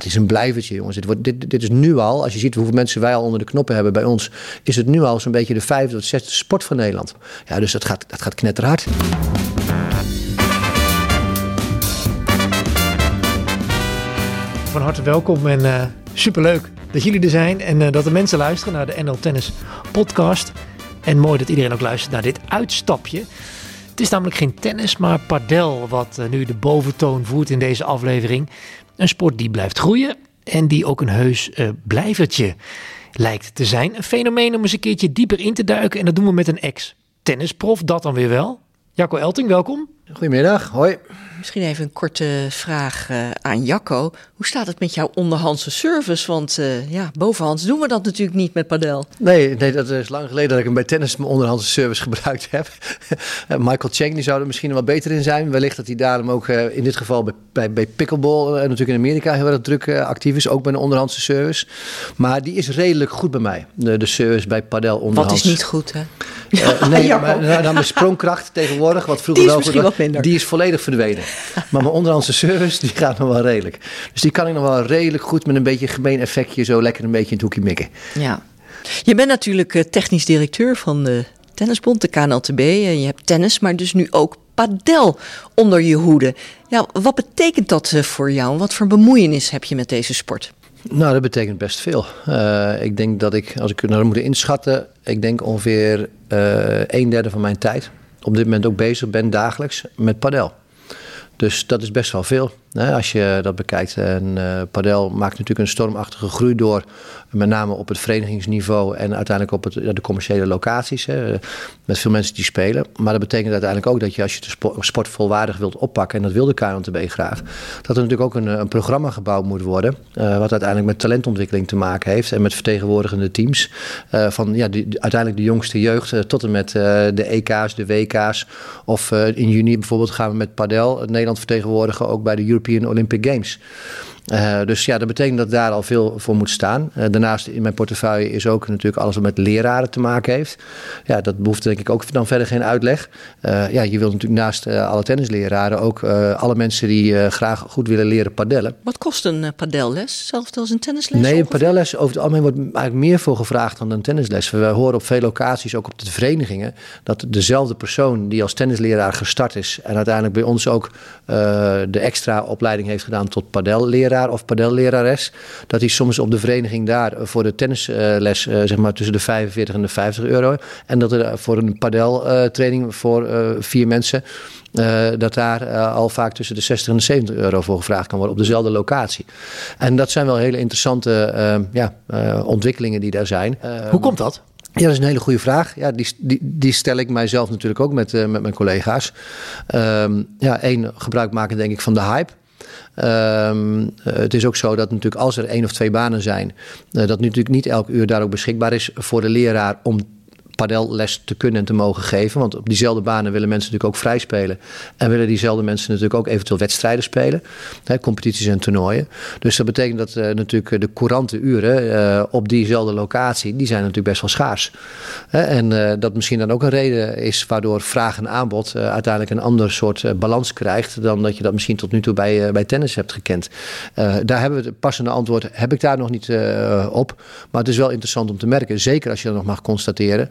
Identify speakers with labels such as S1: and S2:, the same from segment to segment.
S1: Het is een blijvertje, jongens. Dit, wordt, dit, dit is nu al, als je ziet hoeveel mensen wij al onder de knoppen hebben bij ons, is het nu al zo'n beetje de vijfde of zesde sport van Nederland. Ja, dus dat gaat, dat gaat knetterhard.
S2: Van harte welkom en uh, superleuk dat jullie er zijn en uh, dat de mensen luisteren naar de NL Tennis podcast. En mooi dat iedereen ook luistert naar dit uitstapje. Het is namelijk geen tennis, maar padel wat uh, nu de boventoon voert in deze aflevering. Een sport die blijft groeien en die ook een heus blijvertje lijkt te zijn. Een fenomeen om eens een keertje dieper in te duiken en dat doen we met een ex-tennisprof, dat dan weer wel. Jacco Elting, welkom.
S1: Goedemiddag, hoi.
S3: Misschien even een korte vraag uh, aan Jacco. Hoe staat het met jouw onderhandse service? Want uh, ja, bovenhands doen we dat natuurlijk niet met padel.
S1: Nee, nee, dat is lang geleden dat ik hem bij tennis mijn onderhandse service gebruikt heb. Michael Cheng die zou er misschien wel beter in zijn. Wellicht dat hij daarom ook uh, in dit geval bij, bij, bij pickleball en natuurlijk in Amerika heel erg druk actief is. Ook bij een onderhandse service. Maar die is redelijk goed bij mij. De, de service bij padel onderhands.
S3: Wat is niet goed hè?
S1: Nee, maar nou, dan de sprongkracht tegenwoordig, wat vroeger
S3: wel goed minder.
S1: Die is volledig verdwenen. maar mijn onderhandse service, die gaat nog wel redelijk. Dus die kan ik nog wel redelijk goed met een beetje gemeen effectje zo lekker een beetje in het hoekje mikken.
S3: Ja. Je bent natuurlijk uh, technisch directeur van de Tennisbond, de KNLTB. En je hebt tennis, maar dus nu ook padel onder je hoede. Ja, wat betekent dat uh, voor jou? Wat voor bemoeienis heb je met deze sport?
S1: Nou, dat betekent best veel. Uh, ik denk dat ik, als ik het nou moet inschatten, ik denk ongeveer uh, een derde van mijn tijd op dit moment ook bezig ben dagelijks met padel. Dus dat is best wel veel. Als je dat bekijkt. En uh, padel maakt natuurlijk een stormachtige groei door. Met name op het verenigingsniveau en uiteindelijk op het, de commerciële locaties. Hè, met veel mensen die spelen. Maar dat betekent uiteindelijk ook dat je als je de sport, volwaardig wilt oppakken. En dat wil de KNTB graag. Dat er natuurlijk ook een, een programma gebouwd moet worden. Uh, wat uiteindelijk met talentontwikkeling te maken heeft. En met vertegenwoordigende teams. Van ja, die, uiteindelijk de jongste jeugd tot en met de EK's, de WK's. Of in juni bijvoorbeeld gaan we met padel Nederland vertegenwoordigen. Ook bij de European Olympic Games. Uh, dus ja, dat betekent dat daar al veel voor moet staan. Uh, daarnaast in mijn portefeuille is ook natuurlijk alles wat met leraren te maken heeft. Ja, dat behoeft denk ik ook dan verder geen uitleg. Uh, ja, je wilt natuurlijk naast alle tennisleraren ook alle mensen die graag goed willen leren padellen.
S3: Wat kost een padelles? Hetzelfde als een tennisles?
S1: Nee, een padelles over het algemeen wordt eigenlijk meer voor gevraagd dan een tennisles. We horen op veel locaties, ook op de verenigingen, dat dezelfde persoon die als tennisleraar gestart is en uiteindelijk bij ons ook de extra opleiding heeft gedaan tot padelleraar of padellerares, dat hij soms op de vereniging daar voor de tennisles uh, zeg maar tussen de 45 en de 50 euro. En dat er voor een padeltraining voor vier mensen. Dat daar al vaak tussen de 60 en de 70 euro voor gevraagd kan worden op dezelfde locatie. En dat zijn wel hele interessante uh, ja, ontwikkelingen die daar zijn.
S2: Hoe komt dat?
S1: Ja, dat is een hele goede vraag. Ja, die, die, die stel ik mijzelf natuurlijk ook met, met mijn collega's. Um, ja, één, gebruik maken denk ik van de hype. Um, het is ook zo dat natuurlijk als er één of twee banen zijn, uh, dat natuurlijk niet elk uur daar ook beschikbaar is voor de leraar om padelles te kunnen en te mogen geven. Want op diezelfde banen willen mensen natuurlijk ook vrij spelen. En willen diezelfde mensen natuurlijk ook eventueel wedstrijden spelen. Hè, competities en toernooien. Dus dat betekent dat uh, natuurlijk de courante uren uh, op diezelfde locatie, die zijn natuurlijk best wel schaars. Hè, en dat misschien dan ook een reden is waardoor vraag en aanbod uiteindelijk een ander soort balans krijgt dan dat je dat misschien tot nu toe bij, bij tennis hebt gekend. daar hebben we het passende antwoord, heb ik daar nog niet op. Maar het is wel interessant om te merken, zeker als je dat nog mag constateren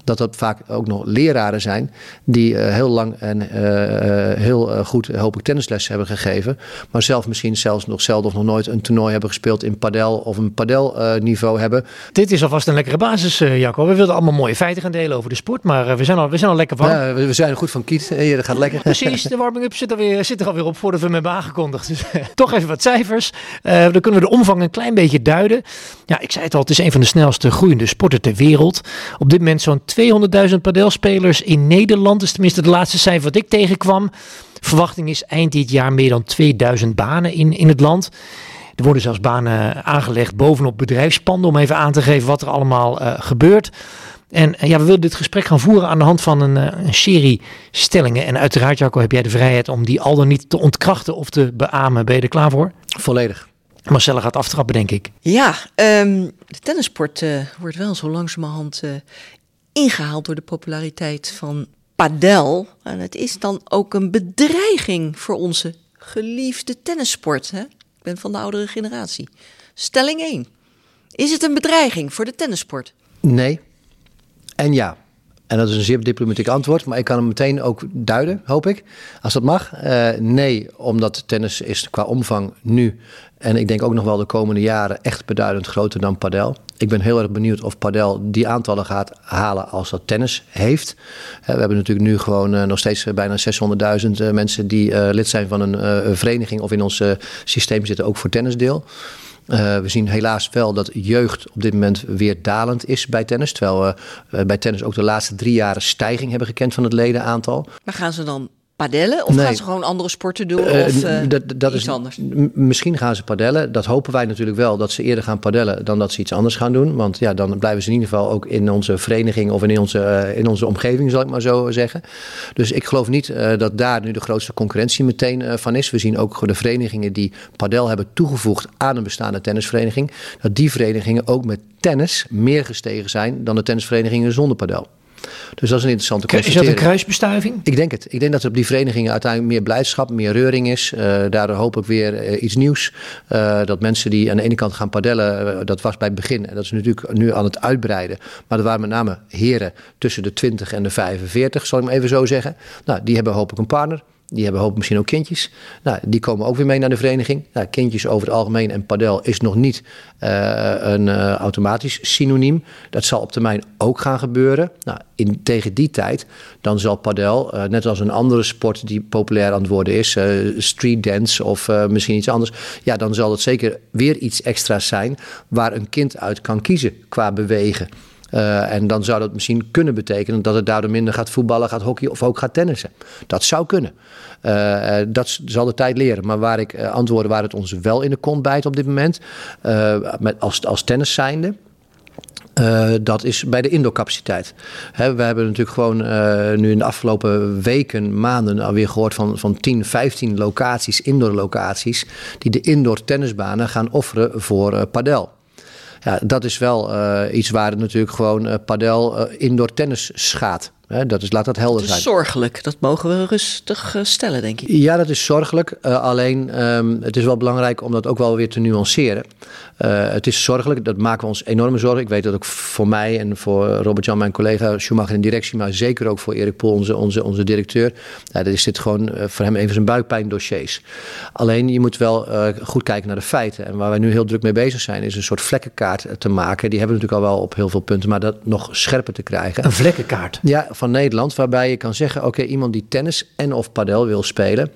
S1: dat dat vaak ook nog leraren zijn die uh, heel lang en uh, heel goed, hoop ik, tennisles hebben gegeven. Maar zelf misschien zelfs nog zelden of nog nooit een toernooi hebben gespeeld in padel of een padelniveau hebben.
S2: Dit is alvast een lekkere basis, Jacco. We wilden allemaal mooie feiten gaan delen over de sport, maar we, zijn al, we zijn al lekker warm.
S1: Ja, we zijn goed van kiet. Hier, dat gaat lekker.
S2: Precies, de warming-up zit, alweer, zit er alweer op voordat we hem hebben aangekondigd. Dus toch even wat cijfers. dan kunnen we de omvang een klein beetje duiden. Ja, ik zei het al, het is een van de snelste groeiende sporten ter wereld. Op dit moment zo'n 200.000 padelspelers in Nederland. Dat is tenminste de laatste cijfer wat ik tegenkwam. Verwachting is eind dit jaar meer dan 2000 banen in, in het land. Er worden zelfs banen aangelegd bovenop bedrijfspanden om even aan te geven wat er allemaal uh, gebeurt. En uh, ja, we willen dit gesprek gaan voeren aan de hand van een, uh, een, serie stellingen. En uiteraard, Jacco, heb jij de vrijheid om die al dan niet te ontkrachten of te beamen. Ben je er klaar voor?
S1: Volledig.
S2: Marcella gaat aftrappen, denk ik.
S3: Ja, um, de tennissport uh, wordt wel zo langzamerhand uh, ingehaald door de populariteit van padel. En het is dan ook een bedreiging voor onze geliefde tennissport. Hè? Ik ben van de oudere generatie. Stelling 1. Is het een bedreiging voor de tennissport?
S1: Nee. En ja. En dat is een zeer diplomatiek antwoord, maar ik kan hem meteen ook duiden, hoop ik, als dat mag. Uh, nee, omdat tennis is qua omvang nu en ik denk ook nog wel de komende jaren echt beduidend groter dan padel. Ik ben heel erg benieuwd of padel die aantallen gaat halen als dat tennis heeft. Uh, we hebben natuurlijk nu gewoon uh, nog steeds bijna 600.000 mensen die lid zijn van een vereniging of in ons systeem zitten ook voor tennisdeel. Uh, we zien helaas wel dat jeugd op dit moment weer dalend is bij tennis. Terwijl we uh, bij tennis ook de laatste drie jaren stijging hebben gekend van het ledenaantal.
S3: Maar gaan ze dan padellen? Of gaan ze gewoon andere sporten doen? Uh, of uh, dat, dat iets is, anders?
S1: Misschien gaan ze padellen. Dat hopen wij natuurlijk wel, dat ze eerder gaan padellen dan dat ze iets anders gaan doen. Want ja, dan blijven ze in ieder geval ook in onze vereniging of in onze, uh, in onze omgeving, zal ik maar zo zeggen. Dus ik geloof niet dat daar nu de grootste concurrentie meteen van is. We zien ook de verenigingen die padel hebben toegevoegd aan een bestaande tennisvereniging. Dat die verenigingen ook met tennis meer gestegen zijn dan de tennisverenigingen zonder padel. Dus dat is een interessante
S2: constatering. Is dat een kruisbestuiving?
S1: Ik denk het. Ik denk dat er op die verenigingen uiteindelijk meer blijdschap, meer reuring is. Uh, daardoor hoop ik weer uh, iets nieuws. Uh, dat mensen die aan de ene kant gaan padellen, dat was bij het begin. En dat is natuurlijk nu aan het uitbreiden. Maar dat waren met name heren tussen de 20 en de 45, zal ik maar even zo zeggen. Nou, die hebben hoop ik een partner. Die hebben hoop misschien ook kindjes. Nou, die komen ook weer mee naar de vereniging. Nou, kindjes over het algemeen en padel is nog niet uh, een uh, automatisch synoniem. Dat zal op termijn ook gaan gebeuren. Nou, in, tegen die tijd dan zal padel, uh, net als een andere sport die populair aan het worden is, street dance of misschien iets anders. Ja, dan zal het zeker weer iets extra's zijn waar een kind uit kan kiezen qua bewegen. Uh, en dan zou dat misschien kunnen betekenen dat het daardoor minder gaat voetballen, gaat hockey of ook gaat tennissen. Dat zou kunnen. Uh, dat zal de tijd leren. Maar waar ik antwoorden waar het ons wel in de kont bijt op dit moment, met als, als tennis zijnde. Dat is bij de indoorcapaciteit. We hebben natuurlijk gewoon nu in de afgelopen weken, maanden alweer gehoord van, van 10, 15 locaties, indoor locaties, die de indoor tennisbanen gaan offeren voor uh, padel. Ja, dat is wel uh, iets waar het natuurlijk gewoon uh, padel uh, indoor tennis schaadt. Dat is, laat dat helder zijn.
S3: Dat is zorgelijk. Dat mogen we rustig stellen, denk ik.
S1: Ja, dat is zorgelijk. alleen um, het is wel belangrijk om dat ook wel weer te nuanceren. Uh, het is zorgelijk, dat maken we ons enorme zorgen. Ik weet dat ook voor mij en voor Robert-Jan, mijn collega Schumacher in directie, maar zeker ook voor Erik Poel, onze, onze, onze directeur. Ja, dat is dit gewoon uh, voor hem even zijn buikpijndossiers. Alleen je moet wel uh, goed kijken naar de feiten. En waar wij nu heel druk mee bezig zijn, is een soort vlekkenkaart te maken. Die hebben we natuurlijk al wel op heel veel punten, maar dat nog scherper te krijgen.
S2: Een vlekkenkaart?
S1: Ja, van Nederland, waarbij je kan zeggen: oké, iemand die tennis en of padel wil spelen.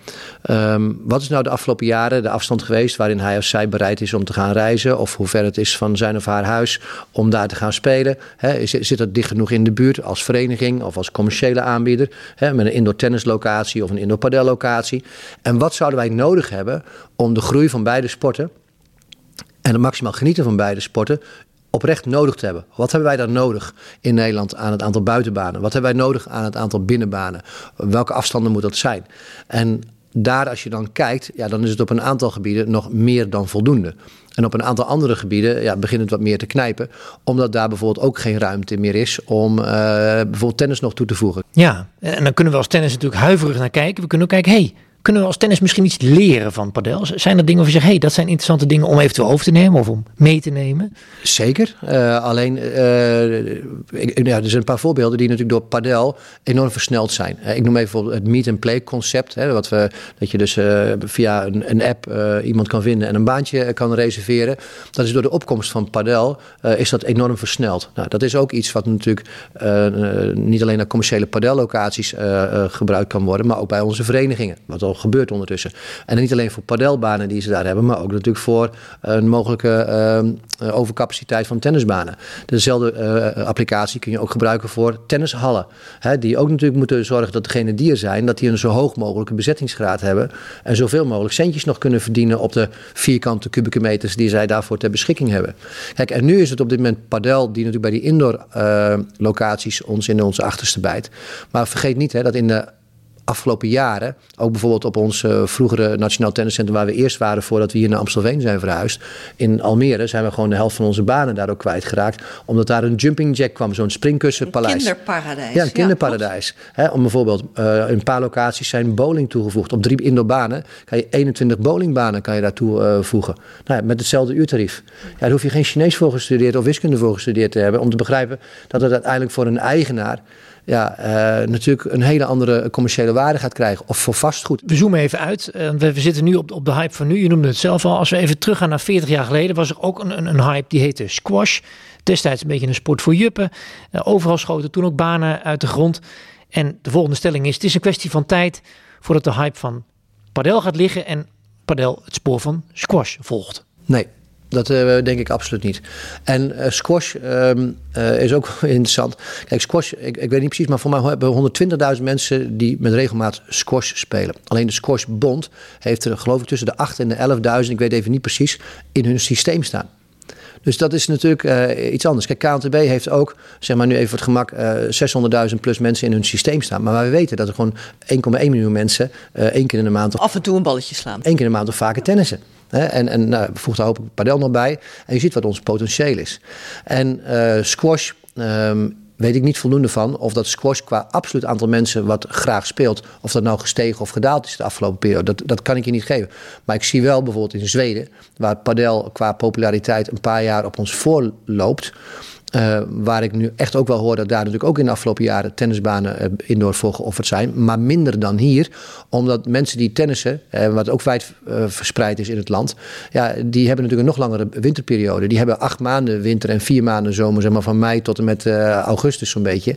S1: Um, wat is nou de afgelopen jaren de afstand geweest waarin hij of zij bereid is om te gaan reizen? of hoe ver het is van zijn of haar huis om daar te gaan spelen. He, zit dat dicht genoeg in de buurt als vereniging of als commerciële aanbieder he, met een indoor tennislocatie of een indoor padellocatie. En wat zouden wij nodig hebben om de groei van beide sporten en het maximaal genieten van beide sporten oprecht nodig te hebben. Wat hebben wij dan nodig in Nederland aan het aantal buitenbanen? Wat hebben wij nodig aan het aantal binnenbanen? Welke afstanden moet dat zijn? En daar, als je dan kijkt, ja, dan is het op een aantal gebieden nog meer dan voldoende. En op een aantal andere gebieden ja, begint het wat meer te knijpen. Omdat daar bijvoorbeeld ook geen ruimte meer is om uh, bijvoorbeeld tennis nog toe te voegen.
S2: Ja, en dan kunnen we als tennis natuurlijk huiverig naar kijken. We kunnen ook kijken, hey, kunnen we als tennis misschien iets leren van padel? Zijn er dingen waar je zegt, hey, dat zijn interessante dingen om eventueel over te nemen of om mee te nemen?
S1: Zeker. Uh, alleen, ik, ja, er zijn een paar voorbeelden die natuurlijk door padel enorm versneld zijn. Uh, ik noem even het meet-and-play concept. Hè, wat we, dat je dus via een, een app iemand kan vinden en een baantje kan reserveren. Dat is door de opkomst van padel is dat enorm versneld. Nou, dat is ook iets wat natuurlijk niet alleen naar commerciële padellocaties gebruikt kan worden, maar ook bij onze verenigingen. Wat al gebeurt ondertussen. En niet alleen voor padelbanen die ze daar hebben, maar ook natuurlijk voor een mogelijke uh, overcapaciteit van tennisbanen. Dezelfde applicatie kun je ook gebruiken voor tennishallen. Hè, die ook natuurlijk moeten zorgen dat degenen die er zijn, dat die een zo hoog mogelijke bezettingsgraad hebben. En zoveel mogelijk centjes nog kunnen verdienen op de vierkante kubieke meters die zij daarvoor ter beschikking hebben. Kijk, en nu is het op dit moment padel die natuurlijk bij die indoor locaties ons in onze achterste bijt. Maar vergeet niet hè, dat in de afgelopen jaren, ook bijvoorbeeld op ons uh, vroegere Nationaal Tenniscentrum, waar we eerst waren voordat we hier naar Amstelveen zijn verhuisd. In Almere zijn we gewoon de helft van onze banen daar ook kwijtgeraakt. Omdat daar een jumping jack kwam, zo'n springkussenpaleis. Een
S3: kinderparadijs.
S1: Ja, een kinderparadijs. om bijvoorbeeld uh, in een paar locaties zijn bowling toegevoegd. Op drie indoorbanen kan je 21 bowlingbanen kan je daartoe uh, voegen. Nou, met hetzelfde uurtarief. Ja, daar hoef je geen Chinees voor gestudeerd of wiskunde voor gestudeerd te hebben. Om te begrijpen dat het uiteindelijk voor een eigenaar ja, uh, natuurlijk een hele andere commerciële waarde gaat krijgen. Of voor vastgoed.
S2: We zoomen even uit. Uh, we, we, zitten nu op, op de hype van nu. Je noemde het zelf al. Als we even teruggaan naar 40 jaar geleden, was er ook een, een, een hype die heette squash. Destijds een beetje een sport voor juppen. Uh, overal schoten toen ook banen uit de grond. En de volgende stelling is: het is een kwestie van tijd voordat de hype van padel gaat liggen en padel het spoor van squash volgt.
S1: Nee, dat uh, denk ik absoluut niet. En uh, squash um, uh, is ook interessant. Kijk, squash, ik, ik, weet niet precies, maar voor mij hebben we 120.000 mensen die met regelmaat squash spelen. Alleen de Squashbond heeft er geloof ik tussen de 8 en de 11.000, ik weet even niet precies, in hun systeem staan. Dus dat is natuurlijk iets anders. Kijk, KNTB heeft ook, zeg maar nu even voor het gemak, uh, 600.000 plus mensen in hun systeem staan. Maar we weten dat er gewoon 1,1 miljoen mensen één keer in de maand... Of,
S3: Af en toe een balletje slaan.
S1: Eén keer in de maand of vaker tennissen. En, en nou, voeg daar hopelijk padel nog bij. En je ziet wat ons potentieel is. En uh, squash um, weet ik niet voldoende van of dat squash qua absoluut aantal mensen wat graag speelt, of dat nou gestegen of gedaald is de afgelopen periode. Dat, dat kan ik je niet geven. Maar ik zie wel bijvoorbeeld in Zweden, waar padel qua populariteit een paar jaar op ons voorloopt. Uh, waar ik nu echt ook wel hoor dat daar natuurlijk ook in de afgelopen jaren tennisbanen uh, indoor voor geofferd zijn. Maar minder dan hier. Omdat mensen die tennissen, uh, wat ook wijd verspreid is in het land. Ja, die hebben natuurlijk een nog langere winterperiode. Die hebben acht maanden winter en vier maanden zomer. Zeg maar van mei tot en met augustus zo'n beetje.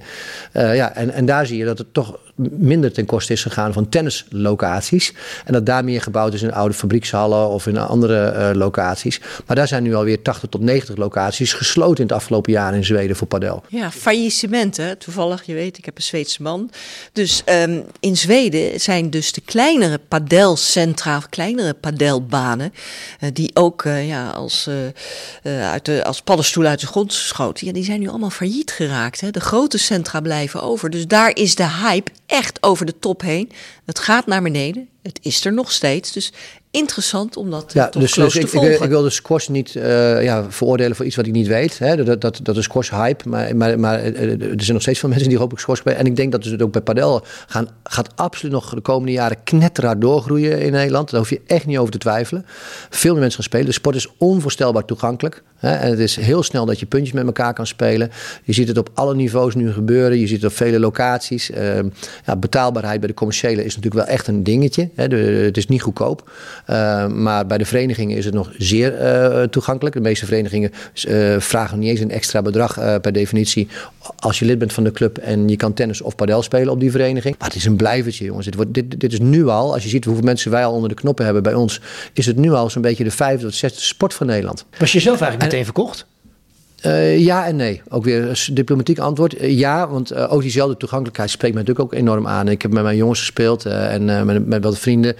S1: ja, en, en daar zie je dat het toch minder ten koste is gegaan van tennislocaties. En dat daar meer gebouwd is in oude fabriekshallen of in andere locaties. Maar daar zijn nu alweer 80 tot 90 locaties gesloten in het afgelopen jaar in Zweden voor padel.
S3: Ja, faillissementen. Toevallig, je weet, ik heb een Zweedse man. Dus um, in Zweden zijn dus de kleinere padelcentra, kleinere padelbanen, uh, die ook uh, ja, als, uit de, als paddenstoelen uit de grond schoten, ja, die zijn nu allemaal failliet geraakt. Hè. De grote centra blijven over. Dus daar is de hype echt over de top heen. Het gaat naar beneden. Het is er nog steeds. Dus interessant om dat ja, dus, dus
S1: ik. Ik, ik, wil de squash niet uh, ja, veroordelen voor iets wat ik niet weet. Hè. Dat, dat, dat is squash hype. Maar, maar, maar eh, er zijn nog steeds veel mensen die hopelijk squash spelen. En ik denk dat het ook bij padel gaan, gaat absoluut nog de komende jaren knetteraar doorgroeien in Nederland. Daar hoef je echt niet over te twijfelen. Veel meer mensen gaan spelen. De sport is onvoorstelbaar toegankelijk. Hè. En het is heel snel dat je puntjes met elkaar kan spelen. Je ziet het op alle niveaus nu gebeuren. Je ziet het op vele locaties. Uh, ja, betaalbaarheid bij de commerciële is natuurlijk wel echt een dingetje. Hè. De, het is niet goedkoop. Uh, maar bij de verenigingen is het nog zeer uh, toegankelijk. De meeste verenigingen uh, vragen niet eens een extra bedrag per definitie. Als je lid bent van de club en je kan tennis of padel spelen op die vereniging. Maar het is een blijvertje, jongens. Dit, wordt, dit, dit is nu al, als je ziet hoeveel mensen wij al onder de knoppen hebben bij ons, is het nu al zo'n beetje de vijfde of zesde sport van Nederland.
S2: Was je zelf eigenlijk meteen verkocht?
S1: Uh, ja en nee. Ook weer een diplomatiek antwoord. Uh, ja, want uh, ook diezelfde toegankelijkheid spreekt mij natuurlijk ook enorm aan. Ik heb met mijn jongens gespeeld en met, met wat vrienden.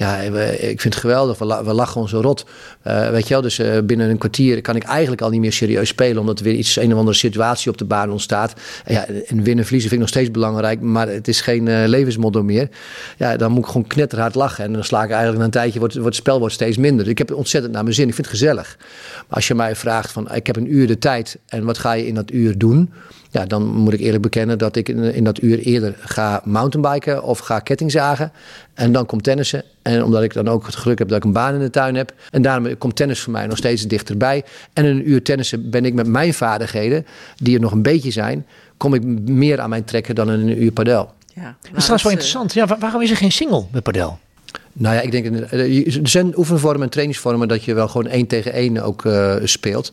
S1: Ja, ik vind het geweldig. We, lachen zo rot. weet je wel, dus binnen een kwartier kan ik eigenlijk al niet meer serieus spelen. Omdat er weer iets, een of andere situatie op de baan ontstaat. En, ja, en winnen verliezen vind ik nog steeds belangrijk. Maar het is geen levensmodel meer. Ja, dan moet ik gewoon knetterhard lachen. En dan sla ik eigenlijk na een tijdje, wordt, wordt het spel wordt steeds minder. Ik heb het ontzettend naar mijn zin. Ik vind het gezellig. Maar als je mij vraagt van, ik heb een uur de tijd en wat ga je in dat uur doen? Ja, dan moet ik eerlijk bekennen dat ik in, in dat uur eerder ga mountainbiken of ga kettingzagen. En dan komt tennissen. En omdat ik dan ook het geluk heb dat ik een baan in de tuin heb. En daarom komt tennis voor mij nog steeds dichterbij. En in een uur tennissen ben ik met mijn vaardigheden, die er nog een beetje zijn, kom ik meer aan mijn trekken dan in een uur padel.
S2: Ja, dat is trouwens wel interessant. Ja, waarom is er geen single met padel?
S1: Nou ja, ik denk, eh, er zijn oefenvormen en trainingsvormen dat je wel gewoon één tegen één ook uh, speelt.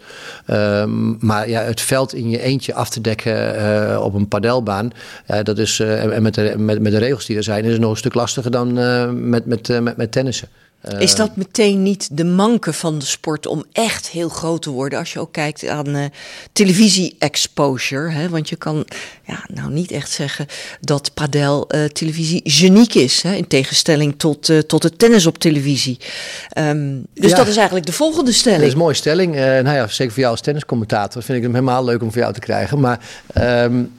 S1: Uh, maar ja, het veld in je eentje af te dekken uh, op een padelbaan, dat is, en met de, met, met de regels die er zijn, is het nog een stuk lastiger dan met, met, met, met tennissen.
S3: Is dat meteen niet de manke van de sport om echt heel groot te worden? Als je ook kijkt aan uh, televisie-exposure. Hè? Want je kan ja, nou niet echt zeggen dat padel uh, televisie geniek is. Hè? In tegenstelling tot, uh, tot het tennis op televisie. Um, dus ja, dat is eigenlijk de volgende stelling. Dat
S1: is een mooie stelling. nou ja, zeker voor jou als tenniscommentator vind ik het helemaal leuk om voor jou te krijgen. Maar... Um,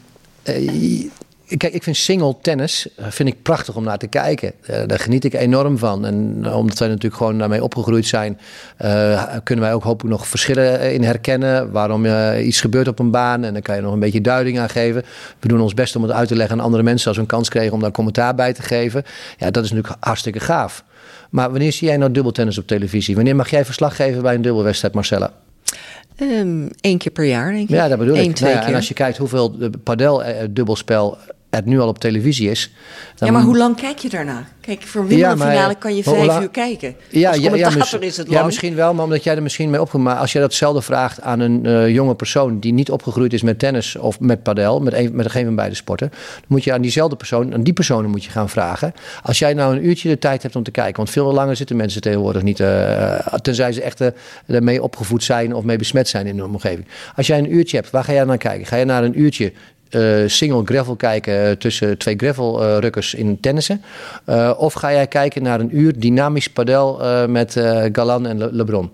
S1: Kijk, ik vind single tennis eh, vind ik prachtig om naar te kijken. Uh, daar geniet ik enorm van. En omdat wij natuurlijk gewoon daarmee opgegroeid zijn, uh, kunnen wij ook hopelijk nog verschillen in herkennen. Waarom uh, iets gebeurt op een baan. En dan kan je nog een beetje duiding aan geven. We doen ons best om het uit te leggen aan andere mensen als we een kans kregen om daar commentaar bij te geven. Ja, dat is natuurlijk hartstikke gaaf. Maar wanneer zie jij nou dubbeltennis op televisie? Wanneer mag jij verslag geven bij een dubbelwedstrijd, Marcella?
S3: Um, Eén keer per jaar, denk ik.
S1: Ja, dat bedoel
S3: Eén,
S1: ik.
S3: Twee
S1: Nou ja,
S3: keer.
S1: en als je kijkt hoeveel padel-dubbelspel er nu al op televisie is.
S3: Ja, maar hoe lang kijk je daarna? Kijk, voor een
S1: Ja,
S3: Wimbledon-finale kan je vijf
S1: lang-
S3: uur kijken.
S1: Ja, ja, ja,
S3: commentator
S1: mis-
S3: is het
S1: ja, misschien wel, maar omdat jij er misschien mee opgegroeid Maar als jij datzelfde vraagt aan een eh, jonge persoon die niet opgegroeid is met tennis of met padel, met, een, met geen van beide sporten, dan moet je aan diezelfde persoon, aan die personen moet je gaan vragen. Als jij nou een uurtje de tijd hebt om te kijken, want veel langer zitten mensen tegenwoordig niet, eh, tenzij ze echt eh, ermee opgevoed zijn of mee besmet zijn in hun omgeving. Als jij een uurtje hebt, waar ga jij naar kijken? Ga je naar een uurtje eh, single gravel kijken eh, tussen twee gravelrukkers in tennissen? Of ga jij kijken naar een uur dynamisch padel met Galan en Le- LeBron?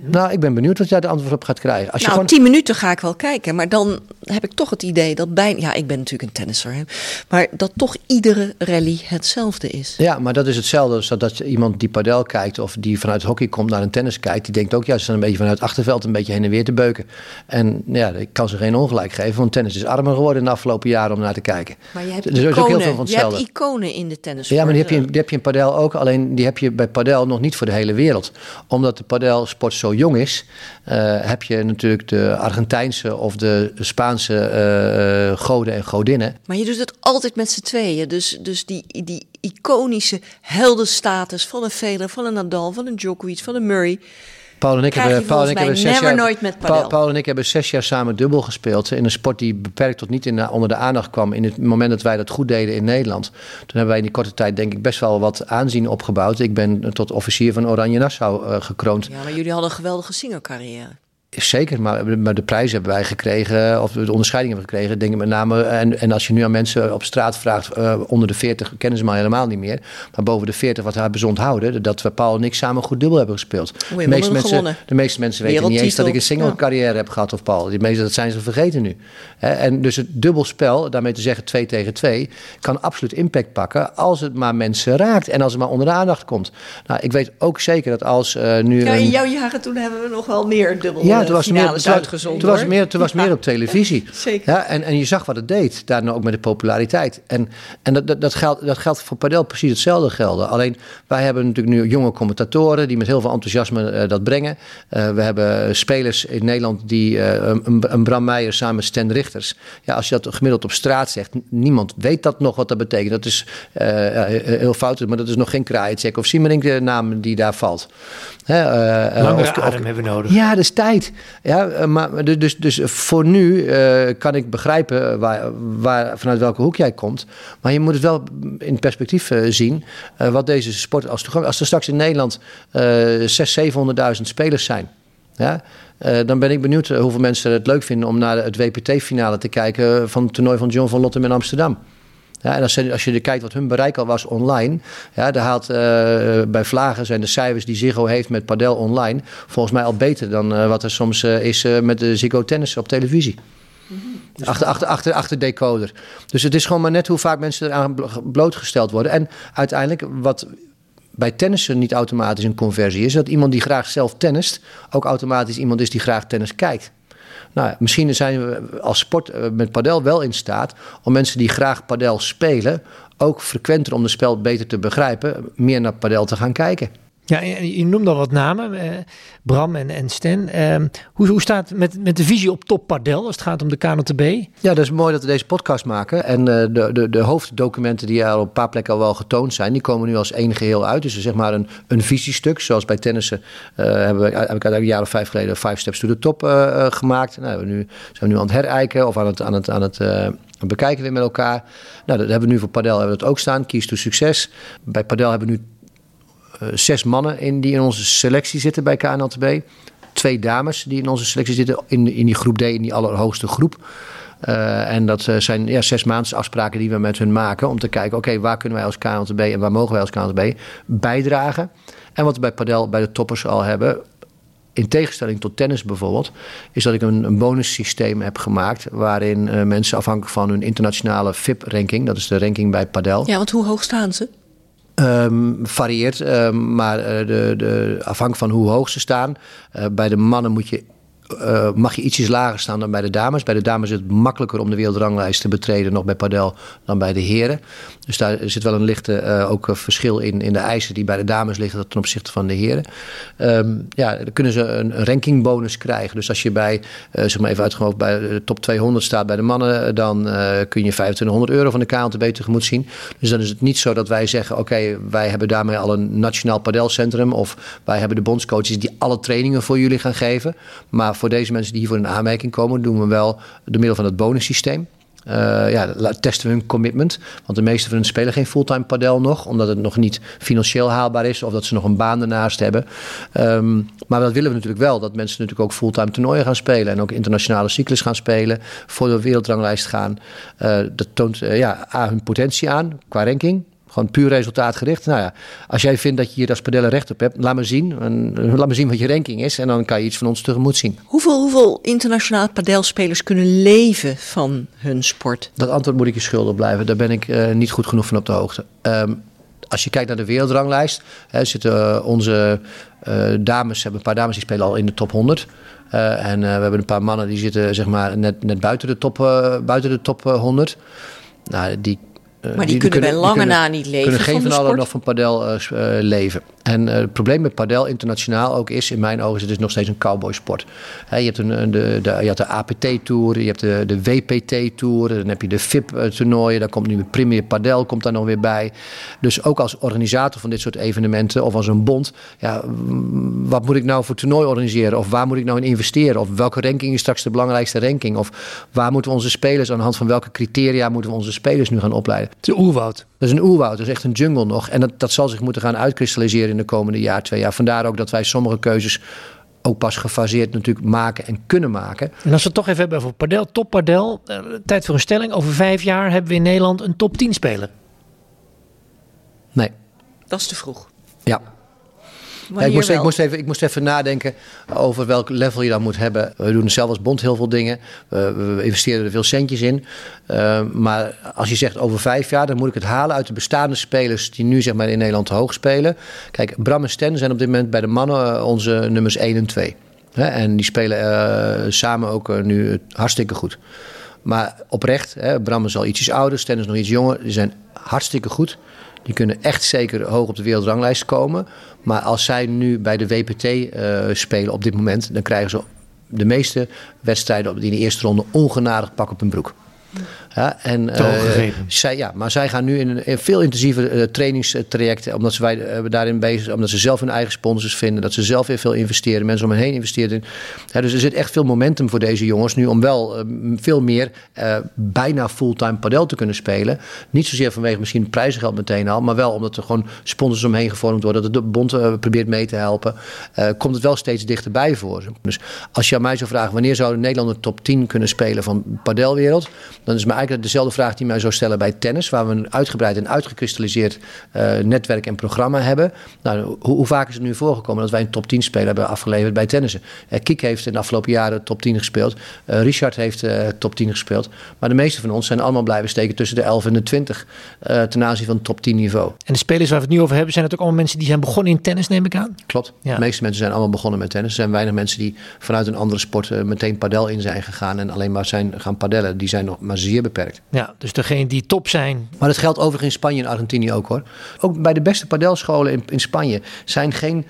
S1: Nou, ik ben benieuwd wat jij de antwoord op gaat krijgen. Als je
S3: nou,
S1: gewoon...
S3: tien minuten ga ik wel kijken. Maar dan heb ik toch het idee dat bijna... Ja, ik ben natuurlijk een tennisser. Hè, maar dat toch iedere rally hetzelfde is.
S1: Ja, maar dat is hetzelfde als dat, iemand die padel kijkt of die vanuit hockey komt naar een tennis kijkt. Die denkt ook, ja, ze staan een beetje vanuit het achterveld een beetje heen en weer te beuken. En ja, ik kan ze geen ongelijk geven, want tennis is armer geworden in de afgelopen jaren om naar te kijken.
S3: Maar je hebt
S1: Er is ook heel veel van
S3: je hebt iconen in de tennis.
S1: Ja, maar die heb, je, die heb je in padel ook. Alleen die heb je bij padel nog niet voor de hele wereld. Omdat de padelsport zo jong is, eh, heb je natuurlijk de Argentijnse of de Spaanse eh, goden en godinnen.
S3: Maar je doet het altijd met z'n tweeën. Dus, dus die, die iconische heldenstatus van een Federer, van een Nadal, van een Djokovic, van een Murray.
S1: Paul en ik
S3: Krijg
S1: hebben, Paul en ik hebben zes jaar,
S3: nooit met
S1: Paul, en ik hebben zes jaar samen dubbel gespeeld. In een sport die beperkt tot niet in de- onder de aandacht kwam. In het moment dat wij dat goed deden in Nederland. Toen hebben wij in die korte tijd denk ik best wel wat aanzien opgebouwd. Ik ben tot officier van Oranje Nassau eh, gekroond.
S3: Ja, maar jullie hadden een geweldige singercarrière.
S1: Zeker, maar, maar de prijs hebben wij gekregen, of de onderscheiding hebben we gekregen, denk ik met name. En, en als je nu aan mensen op straat vraagt, eh, onder de 40 kennen ze mij helemaal niet meer. Maar boven de 40, wat hebben ze onthouden? Dat we Paul en ik samen goed dubbel hebben gespeeld. De meeste, mensen, de meeste mensen weten niet eens dat ik een single carrière heb gehad of Paul. Die meeste, dat zijn ze vergeten nu. Hè, En dus het dubbelspel, daarmee te zeggen 2 tegen 2, kan absoluut impact pakken als het maar mensen raakt en als het maar onder de aandacht komt. Nou, ik weet ook zeker dat als eh, nu.
S3: Ja,
S1: een-
S3: in jouw jaren toen hebben we nog wel meer dubbel
S1: ja,
S3: eh,
S1: toen was, het meer,
S3: finales
S1: toen,
S3: uitgezonden.
S1: toen was het meer, toen was meer op televisie.
S3: Zeker.
S1: Ja, en, en je zag wat het deed, daarna ook met de populariteit. En, en dat, dat, dat, geldt, dat geldt voor padel precies hetzelfde gelden. Alleen wij hebben natuurlijk nu jonge commentatoren die met heel veel enthousiasme eh, dat brengen. Eh, we hebben spelers in Nederland die, eh, een, een Bram Meijer samen met Stan Richters. Ja, als je dat gemiddeld op straat zegt, niemand weet dat nog wat dat betekent. Dat is eh, heel fout, maar dat is nog geen Krajicek of Siemerink de naam die daar valt. Hè, eh, eh,
S2: Langere
S1: of-
S2: hebben we nodig.
S1: ja, dat is tijd. Ja, eh, maar de- dus, dus voor nu eh, kan ik begrijpen waar, waar, vanuit welke hoek jij komt. Maar je moet het wel in perspectief eh, zien eh, wat deze sport als toegang. Als er straks in Nederland eh 600.000, 700.000 spelers zijn. Ja, eh, dan ben ik benieuwd eh, hoeveel mensen het leuk vinden om naar het WPT-finale te kijken van het toernooi van John van Lottem in Amsterdam. Ja, en als je, als je kijkt wat hun bereik al was online, ja, daar haalt eh, bij Vlagen zijn de cijfers die Ziggo heeft met Padel online volgens mij al beter dan eh, wat er soms eh, is met de Ziggo Tennis op televisie. Achter, achter, achter, achter decoder. Dus het is gewoon maar net hoe vaak mensen eraan blo- blootgesteld worden. En uiteindelijk, wat bij tennissen niet automatisch een conversie is, dat iemand die graag zelf tennist ook automatisch iemand is die graag tennis kijkt. Nou, misschien zijn we als sport eh, met padel wel in staat om mensen die graag padel spelen ook frequenter om de spel beter te begrijpen, meer naar padel te gaan kijken.
S2: Ja, je je noemde al wat namen, eh, Bram en, en Sten. Ehm, hoe, hoe staat het met, met de visie op top padel als het gaat om de KNTB?
S1: Ja, dat is mooi dat we deze podcast maken. En eh, de, de, de hoofddocumenten die er op een paar plekken al wel getoond zijn, die komen nu als één geheel uit. Dus zeg maar een, een visiestuk, zoals bij tennissen eh, hebben we, heb ik een jaar of vijf geleden Five Steps to the Top gemaakt. Nou, we nu, zijn we nu aan het herijken of aan het, aan het, aan het bekijken weer met elkaar. Nou, dat hebben we nu voor Padel hebben we dat ook staan. Kies to succes. Bij Padel hebben we nu zes mannen in die in onze selectie zitten bij KNLTB. Twee dames die in onze selectie zitten in, in die groep D, in die allerhoogste groep. Eh, en dat eh, zijn ja, zes maandse afspraken die we met hun maken om te kijken, oké, waar kunnen wij als KNLTB en waar mogen wij als KNLTB bijdragen? En wat we bij Padel bij de toppers al hebben, in tegenstelling tot tennis bijvoorbeeld, is dat ik een, een bonussysteem heb gemaakt. waarin mensen afhankelijk van hun internationale FIP-ranking, dat is de ranking bij Padel.
S3: Ja, want hoe hoog staan ze?
S1: Um, varieert, um, maar uh, de, de, afhankelijk van hoe hoog ze staan. Uh, bij de mannen moet je uh, mag je ietsjes lager staan dan bij de dames. Bij de dames is het makkelijker om de wereldranglijst te betreden nog bij padel dan bij de heren. Dus daar zit wel een lichte uh, ook verschil in, in de eisen die bij de dames liggen ten opzichte van de heren. Um, ja, dan kunnen ze een, rankingbonus krijgen. Dus als je bij, uh, zeg maar even uitgehoofd, bij de top 200 staat bij de mannen, dan kun je 2500 euro van de KNTB tegemoet zien. Dus dan is het niet zo dat wij zeggen, oké, wij hebben daarmee al een nationaal padelcentrum of wij hebben de bondscoaches die alle trainingen voor jullie gaan geven. Maar voor deze mensen die hiervoor in aanmerking komen, doen we wel door middel van het bonussysteem. Uh, ja, testen we hun commitment. Want de meeste van hen spelen geen fulltime padel nog, omdat het nog niet financieel haalbaar is of dat ze nog een baan ernaast hebben. Um, maar dat willen we natuurlijk wel, dat mensen natuurlijk ook fulltime toernooien gaan spelen en ook internationale cyclus gaan spelen, voor de wereldranglijst gaan. Uh, dat toont uh, ja, hun potentie aan qua ranking. Gewoon puur resultaatgericht. Nou ja, als jij vindt dat je hier als padellen recht op hebt, laat me zien. En, laat me zien wat je ranking is. En dan kan je iets van ons tegemoet zien.
S3: Hoeveel, hoeveel internationale padelspelers kunnen leven van hun sport?
S1: Dat antwoord moet ik je schuldig blijven. Daar ben ik uh, niet goed genoeg van op de hoogte. Um, als je kijkt naar de wereldranglijst, hè, zitten onze uh, dames, hebben een paar dames die spelen al in de top 100. Uh, en we hebben een paar mannen die zitten zeg maar net, net buiten de top, buiten de top 100. Nou, die
S3: maar die, die kunnen bij lange na niet leven.
S1: Kunnen geen
S3: van,
S1: van allen nog van padel uh, uh, leven. En uh, het probleem met padel internationaal ook is, in mijn ogen, is het is nog steeds een cowboysport. He, je, hebt een, de, de, je hebt de APT-tour, je hebt de, de WPT-tour, dan heb je de VIP-toernooien, daar komt nu de Premier Padel komt daar nog weer bij. Dus ook als organisator van dit soort evenementen of als een bond, ja, wat moet ik nou voor toernooi organiseren? Of waar moet ik nou in investeren? Of welke ranking is straks de belangrijkste ranking? Of waar moeten we onze spelers, aan de hand van welke criteria moeten we onze spelers nu gaan opleiden?
S2: Het is een oerwoud.
S1: Dat is een oerwoud, dat is echt een jungle nog. En dat, dat zal zich moeten gaan uitkristalliseren in de komende jaar, twee jaar. Vandaar ook dat wij sommige keuzes ook pas gefaseerd natuurlijk maken en kunnen maken.
S2: En als we het toch even hebben over padel, top padel. Uh, tijd voor een stelling. Over vijf jaar hebben we in Nederland een top 10 speler.
S1: Nee.
S3: Dat is te vroeg.
S1: Ja. Ja, ik, moest, ik, moest even, ik moest even nadenken over welk level je dan moet hebben. We doen zelf als bond heel veel dingen. We, we investeren er veel centjes in. Uh, maar als je zegt over vijf jaar, dan moet ik het halen uit de bestaande spelers die nu zeg maar, in Nederland hoog spelen. Kijk, Bram en Sten zijn op dit moment bij de mannen onze nummers 1 en 2. Hè? En die spelen uh, samen ook nu hartstikke goed. Maar oprecht, hè, Bram is al ietsjes ouder, Sten is nog iets jonger. Die zijn hartstikke goed. Die kunnen echt zeker hoog op de wereldranglijst komen. Maar als zij nu bij de WPT uh, spelen op dit moment, dan krijgen ze de meeste wedstrijden in de eerste ronde ongenadig pak op hun broek. Ja, en, uh, zij, ja, maar zij gaan nu in een, veel intensiever uh, trainingstraject, omdat ze wij, uh, daarin bezig omdat ze zelf hun eigen sponsors vinden, dat ze zelf weer veel investeren, mensen om hen heen investeren. Ja, dus er zit echt veel momentum voor deze jongens nu om wel veel meer bijna fulltime padel te kunnen spelen. Niet zozeer vanwege misschien het prijzengeld meteen al, maar wel omdat er gewoon sponsors omheen gevormd worden, dat de bond probeert mee te helpen, komt het wel steeds dichterbij voor ze. Dus als je aan mij zou vragen wanneer zou Nederland de top 10 kunnen spelen van padelwereld, dan is mijn eigenlijk dezelfde vraag die mij zou stellen bij tennis, waar we een uitgebreid en uitgekristalliseerd uh, netwerk en programma hebben. Nou, hoe, hoe, vaak is het nu voorgekomen dat wij een top 10 speler hebben afgeleverd bij tennissen? Uh, Kik heeft in de afgelopen jaren top 10 gespeeld. Uh, Richard heeft top 10 gespeeld. Maar de meeste van ons zijn allemaal blijven steken tussen de 11 en de 20 ten aanzien van top 10 niveau.
S2: En de spelers waar we het nu over hebben, zijn het ook allemaal mensen die zijn begonnen in tennis, neem ik aan?
S1: Klopt. Ja. De meeste mensen zijn allemaal begonnen met tennis. Er zijn weinig mensen die vanuit een andere sport meteen padel in zijn gegaan en alleen maar zijn gaan padellen. Die zijn nog maar zeer beperkt.
S2: Ja, dus degene die top zijn.
S1: Maar dat geldt overigens in Spanje en Argentinië ook hoor. Ook bij de beste padelscholen in, in Spanje zijn geen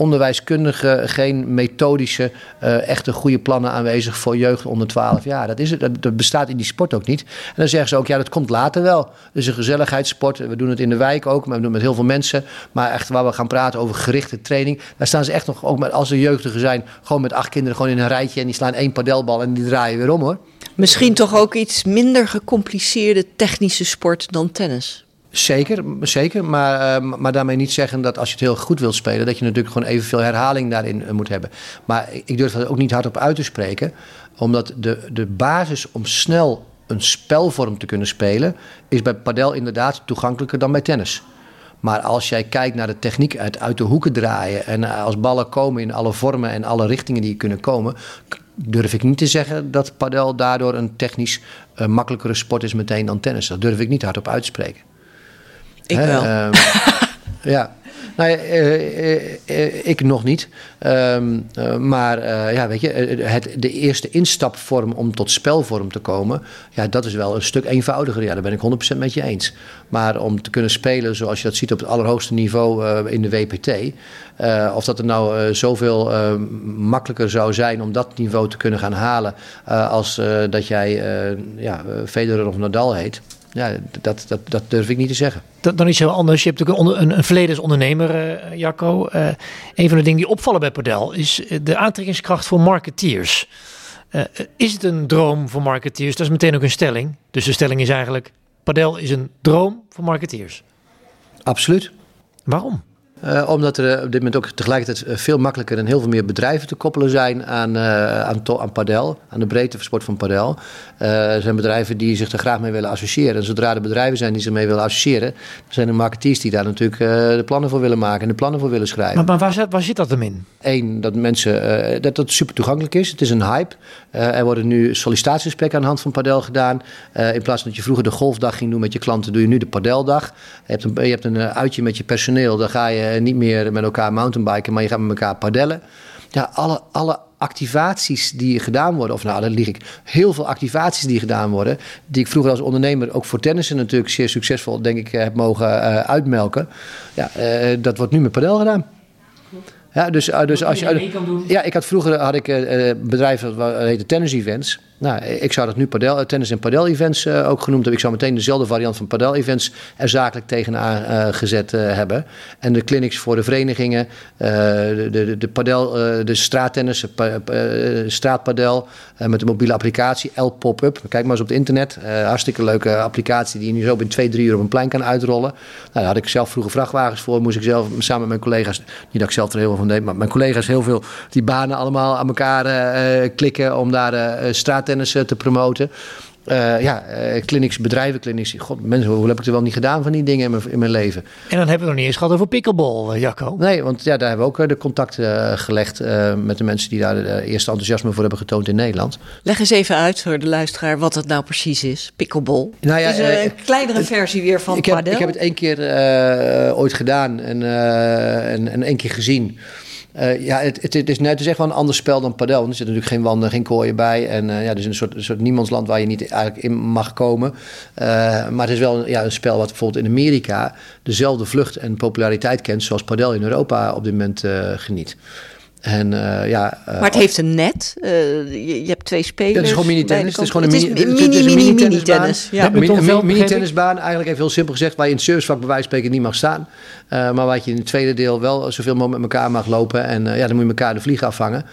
S1: onderwijskundige, geen methodische, uh, echte goede plannen aanwezig voor jeugd onder 12 jaar. Dat, is het, dat, dat, bestaat in die sport ook niet. En dan zeggen ze ook, ja, dat komt later wel. Het is een gezelligheidssport. We doen het in de wijk ook, maar we doen het met heel veel mensen. Maar echt waar we gaan praten over gerichte training, daar staan ze echt nog, ook met, als er jeugdigen zijn, gewoon met acht kinderen gewoon in een rijtje en die slaan één padelbal en die draaien weer om hoor.
S3: Misschien toch ook iets minder gecompliceerde technische sport dan tennis.
S1: Zeker, zeker. Maar, uh, maar daarmee niet zeggen dat als je het heel goed wilt spelen, dat je natuurlijk gewoon evenveel herhaling daarin uh, moet hebben. Maar ik durf dat ook niet hardop uit te spreken, omdat de, de basis om snel een spelvorm te kunnen spelen, is bij padel inderdaad toegankelijker dan bij tennis. Maar als jij kijkt naar de techniek uit, uit de hoeken draaien en als ballen komen in alle vormen en alle richtingen die kunnen komen, durf ik niet te zeggen dat padel daardoor een technisch uh, makkelijkere sport is meteen dan tennis. Dat durf ik niet hardop uit te spreken.
S3: Ik wel.
S1: Uh, ja. Nou ja, uh, ik nog niet. Ehm, maar ja, weet je, het, de eerste instapvorm om tot spelvorm te komen, ja, dat is wel een stuk eenvoudiger. Ja, daar ben ik 100% met je eens. Maar om te kunnen spelen zoals je dat ziet op het allerhoogste niveau in de WPT, of dat het nou zoveel makkelijker zou zijn om dat niveau te kunnen gaan halen als dat jij ja, Federer of Nadal heet ja, dat, dat, dat durf ik niet te zeggen.
S2: Dat, dan is heel anders. Je hebt natuurlijk een, een, een verleden als ondernemer, uh, Jacco. Uh, een van de dingen die opvallen bij Padel is eh, de aantrekkingskracht voor marketeers. Uh, is het een droom voor marketeers? Dat is meteen ook een stelling. Dus de stelling is eigenlijk: Padel is een droom voor marketeers.
S1: Absoluut.
S2: Waarom?
S1: Uh, omdat er op dit moment ook tegelijkertijd veel makkelijker en heel veel meer bedrijven te koppelen zijn aan, uh, aan, aan padel, aan de breedte van sport van padel. Uh, er zijn bedrijven die zich er graag mee willen associëren. En zodra er bedrijven zijn die zich mee willen associëren, zijn er marketeers die daar natuurlijk de plannen voor willen maken en de plannen voor willen schrijven.
S2: Maar, maar waar, zit, waar zit dat hem in?
S1: Eén, dat mensen, dat het super toegankelijk is. Het is een hype. er worden nu sollicitatiegesprekken aan de hand van padel gedaan. in plaats van dat je vroeger de golfdag ging doen met je klanten, doe je nu de padeldag. Je hebt een, je hebt een uitje met je personeel, dan ga je niet meer met elkaar mountainbiken, maar je gaat met elkaar padellen. Ja, alle, alle activaties die gedaan worden, of nou, dat lieg ik, heel veel activaties die gedaan worden, die ik vroeger als ondernemer ook voor tennissen natuurlijk zeer succesvol, denk ik, heb mogen uh, uitmelken. Ja, uh, dat wordt nu met padel gedaan. Ja, dus, dus als je. Ja, ik had vroeger had ik uh, bedrijven dat heette tennis events. Nou, ik zou dat nu padel, tennis- en padel-events uh, ook genoemd hebben. Ik zou meteen dezelfde variant van padel-events er zakelijk tegenaan uh, gezet hebben. En de clinics voor de verenigingen, de, de, de padel, de straattennis, straatpadel met de mobiele applicatie, L Pop-up. Kijk maar eens op het internet. hartstikke leuke applicatie die je nu zo binnen twee, drie uur op een plein kan uitrollen. Nou, daar had ik zelf vroeger vrachtwagens voor. Moest ik zelf samen met mijn collega's, niet dat ik zelf er heel veel van deed, maar mijn collega's heel veel die banen allemaal aan elkaar klikken om daar straat tennis te promoten. Uh, ja, uh, clinics, bedrijvenclinics. God, mensen, hoe heb ik er wel niet gedaan van die dingen in mijn, in mijn leven?
S2: En dan hebben we nog niet eens gehad over pickleball, uh, Jacco.
S1: Nee, want ja, daar hebben we ook de contacten gelegd met de mensen die daar de eerste enthousiasme voor hebben getoond in Nederland.
S3: Leg eens even uit voor de luisteraar wat het nou precies is, pickleball. Nou ja, het is een kleinere versie weer van
S1: ik
S3: heb,
S1: padel. Ik heb het één keer ooit gedaan en, en, en één keer gezien. Uh, ja, het, het, is, het is echt wel een ander spel dan padel. Er zit natuurlijk geen wanden, geen kooien bij. En uh, ja, het is een soort, een soort niemandsland waar je niet eigenlijk in mag komen. Uh, maar het is wel ja, een spel wat bijvoorbeeld in Amerika dezelfde vlucht en populariteit kent zoals padel in Europa op dit moment geniet. En, uh, ja,
S3: uh, maar het heeft een net. Uh, je, je, hebt twee spelers.
S1: Het is gewoon mini-tennis. Het is gewoon een
S3: mini-mini-tennisbaan.
S1: Mini, mini-tennisbaan. Eigenlijk even heel simpel gezegd, waar je in het servicevak bij wijze van spreken niet mag staan. maar waar je in het tweede deel wel zoveel mogelijk met elkaar mag lopen. En ja, dan moet je elkaar de vlieg afvangen.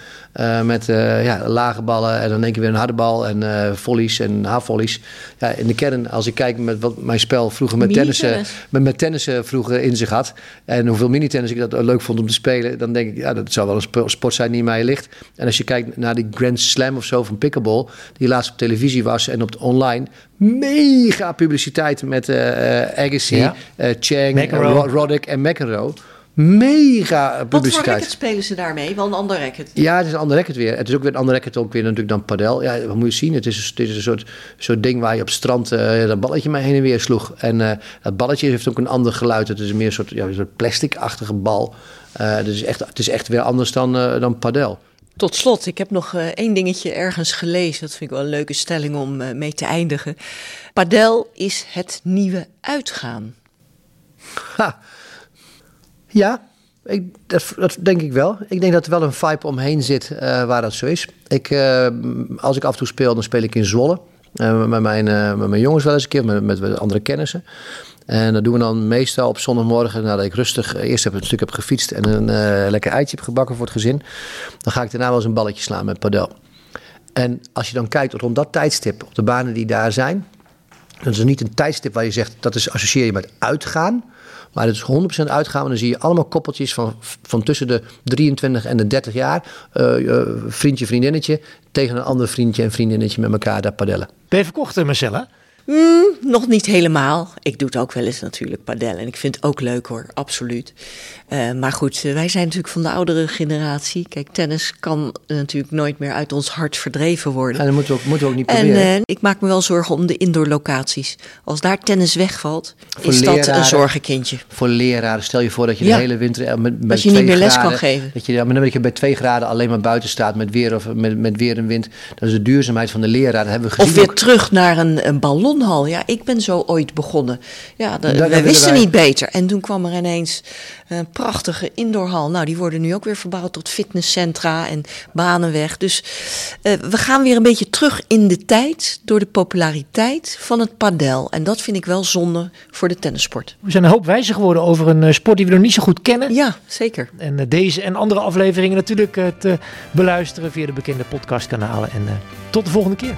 S1: Met ja, lage ballen en dan denk je weer een harde bal. En volleys en halfvolleys. Ja, in de kern, als ik kijk met wat mijn spel vroeger met tennissen, met, met tennissen vroeger in zich had. En hoeveel mini-tennis ik dat leuk vond om te spelen. Dan denk ik, ja, dat zou wel een sport zijn die mij ligt. En als je kijkt naar die Grand Slam of zo van pickleball, die laatst op televisie was en op de online, mega publiciteit met uh, Agassi, ja. uh, Chang, Roddick en McEnroe. Mega publiciteit. Wat voor
S3: racket spelen ze daarmee? Wel een ander racket?
S1: Ja, het is een ander racket weer. Het is ook weer een ander racket ook weer natuurlijk dan padel. Ja, wat moet je zien? Het is, het is een soort, soort ding waar je op strand uh, dat balletje mee heen en weer sloeg. En uh, dat balletje heeft ook een ander geluid. Het is meer een soort, ja, een soort plastic-achtige bal. Uh, het, is echt, het is echt weer anders dan, dan padel.
S3: Tot slot, ik heb nog één dingetje ergens gelezen. Dat vind ik wel een leuke stelling om mee te eindigen. Padel is het nieuwe uitgaan.
S1: Ha. Ja, dat, dat, denk ik wel. Ik denk dat er wel een vibe omheen zit uh, waar dat zo is. Ik, als ik af en toe speel, dan speel ik in Zwolle. met, mijn, met mijn jongens wel eens een keer, met, met andere kennissen. En dat doen we dan meestal op zondagmorgen nadat ik rustig eerst heb een stuk heb gefietst en een lekker eitje heb gebakken voor het gezin. Dan ga ik daarna wel eens een balletje slaan met padel. En als je dan kijkt rond dat tijdstip op de banen die daar zijn, dat is niet een tijdstip waar je zegt dat is associeer je met uitgaan. Maar het is 100% uitgaan. En dan zie je allemaal koppeltjes van, van tussen de 23 en de 30 jaar. Uh, vriendje, vriendinnetje. Tegen een ander vriendje en vriendinnetje met elkaar daar padellen.
S2: Ben je verkocht, Marcella?
S3: Mm, nog niet helemaal. Ik doe het ook wel eens natuurlijk, padel. En ik vind het ook leuk hoor, absoluut. Uh, maar goed, uh, wij zijn natuurlijk van de oudere generatie. Kijk, tennis kan natuurlijk nooit meer uit ons hart verdreven worden.
S1: En dat moeten we ook, moeten we ook niet proberen.
S3: En uh, ik maak me wel zorgen om de indoor locaties. Als daar tennis wegvalt, voor is dat een zorgenkindje.
S1: Voor leraren, stel je voor dat je ja. de hele winter met, met
S3: dat je niet meer les kan geven.
S1: Dat je, ja, maar dan dat je bij twee graden alleen maar buiten staat met weer, of, met, met weer en wind. Dat is de duurzaamheid van de leraar. Dat hebben we gezien
S3: of weer
S1: ook.
S3: terug naar een, een ballonhal. Ja, ik ben zo ooit begonnen. Ja, de, we wisten wij... niet beter. En toen kwam er ineens een prachtige indoorhal. Nou, die worden nu ook weer verbouwd tot fitnesscentra en banenweg. Dus uh, we gaan weer een beetje terug in de tijd door de populariteit van het padel. En dat vind ik wel zonde voor de tennissport.
S2: We zijn een hoop wijzer geworden over een sport die we nog niet zo goed kennen.
S3: Ja, zeker.
S2: En uh, deze en andere afleveringen natuurlijk uh, te beluisteren via de bekende podcastkanalen. En tot de volgende keer.